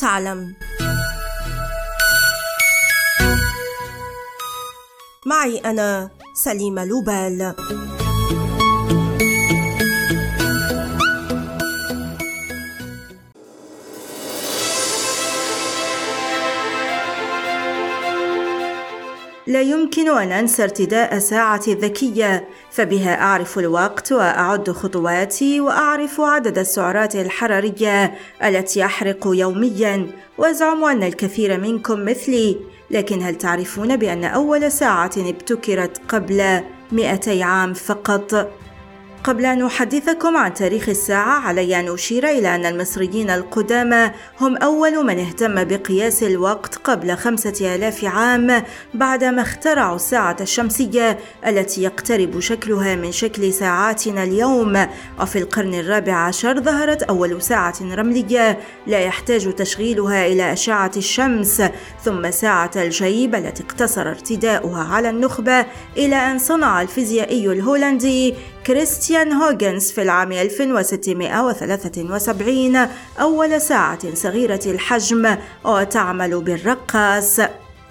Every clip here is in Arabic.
تعلم. معي أنا سليمة لوبال. لا يمكن أن أنسى ارتداء ساعتي الذكية فبها أعرف الوقت وأعد خطواتي وأعرف عدد السعرات الحرارية التي أحرق يوميا وأزعم أن الكثير منكم مثلي. لكن هل تعرفون بأن أول ساعة ابتكرت قبل 200 عام فقط؟ قبل أن أحدثكم عن تاريخ الساعة علي أن أشير إلى أن المصريين القدامى هم أول من اهتم بقياس الوقت قبل خمسة آلاف عام بعدما اخترعوا الساعة الشمسية التي يقترب شكلها من شكل ساعاتنا اليوم. وفي القرن الرابع عشر ظهرت أول ساعة رملية لا يحتاج تشغيلها إلى أشعة الشمس ثم ساعة الجيب التي اقتصر ارتداؤها على النخبة إلى أن صنع الفيزيائي الهولندي كريستيان هوغنز في العام 1673 أول ساعة صغيرة الحجم وتعمل بالرقاص.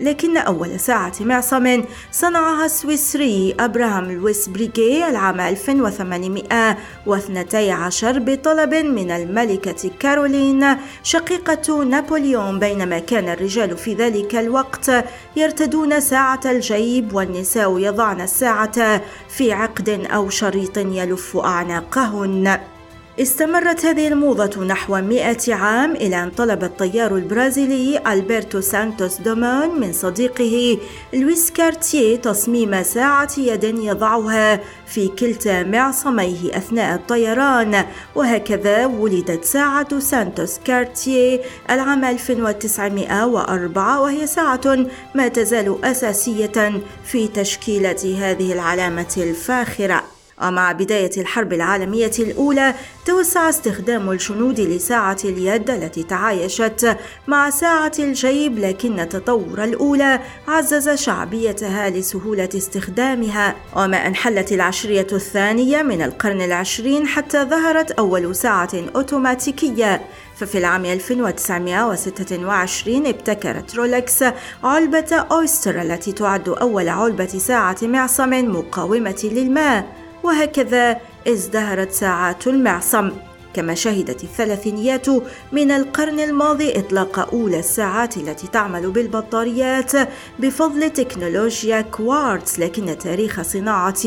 لكن أول ساعة معصم صنعها السويسري أبراهام لويس بريغي العام 1812 بطلب من الملكة كارولين شقيقة نابليون بينما كان الرجال في ذلك الوقت يرتدون ساعة الجيب والنساء يضعن الساعة في عقد أو شريط يلف أعناقهن. استمرت هذه الموضة نحو مئة عام إلى أن طلب الطيار البرازيلي ألبرتو سانتوس دومون من صديقه لويس كارتيه تصميم ساعة يد يضعها في كلتا معصميه أثناء الطيران. وهكذا ولدت ساعة سانتوس كارتيه العام 1904 وهي ساعة ما تزال أساسية في تشكيلة هذه العلامة الفاخرة. ومع بداية الحرب العالمية الأولى توسع استخدام الجنود لساعة اليد التي تعايشت مع ساعة الجيب لكن التطور الأولى عزز شعبيتها لسهولة استخدامها. وما أن حلت العشرية الثانية من القرن العشرين حتى ظهرت أول ساعة أوتوماتيكية. ففي العام 1926 ابتكرت رولكس علبة أويستر التي تعد أول علبة ساعة معصم مقاومة للماء. وهكذا ازدهرت ساعات المعصم. كما شهدت الثلاثينيات من القرن الماضي إطلاق أولى الساعات التي تعمل بالبطاريات بفضل تكنولوجيا كوارتز لكن تاريخ صناعة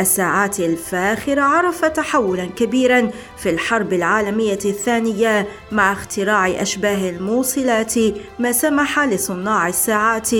الساعات الفاخرة عرف تحولا كبيرا في الحرب العالمية الثانية مع اختراع أشباه الموصلات ما سمح لصناع الساعات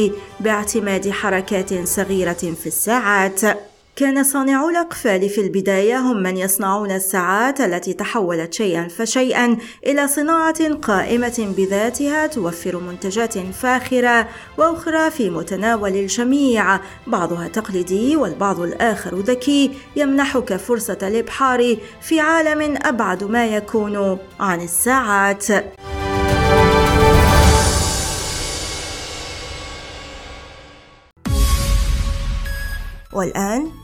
باعتماد حركات صغيرة في الساعات. كان صانعو الأقفال في البداية هم من يصنعون الساعات التي تحولت شيئا فشيئا إلى صناعة قائمة بذاتها توفر منتجات فاخرة وأخرى في متناول الجميع. بعضها تقليدي والبعض الآخر ذكي. يمنحك فرصة الإبحار في عالم أبعد ما يكون عن الساعات. والآن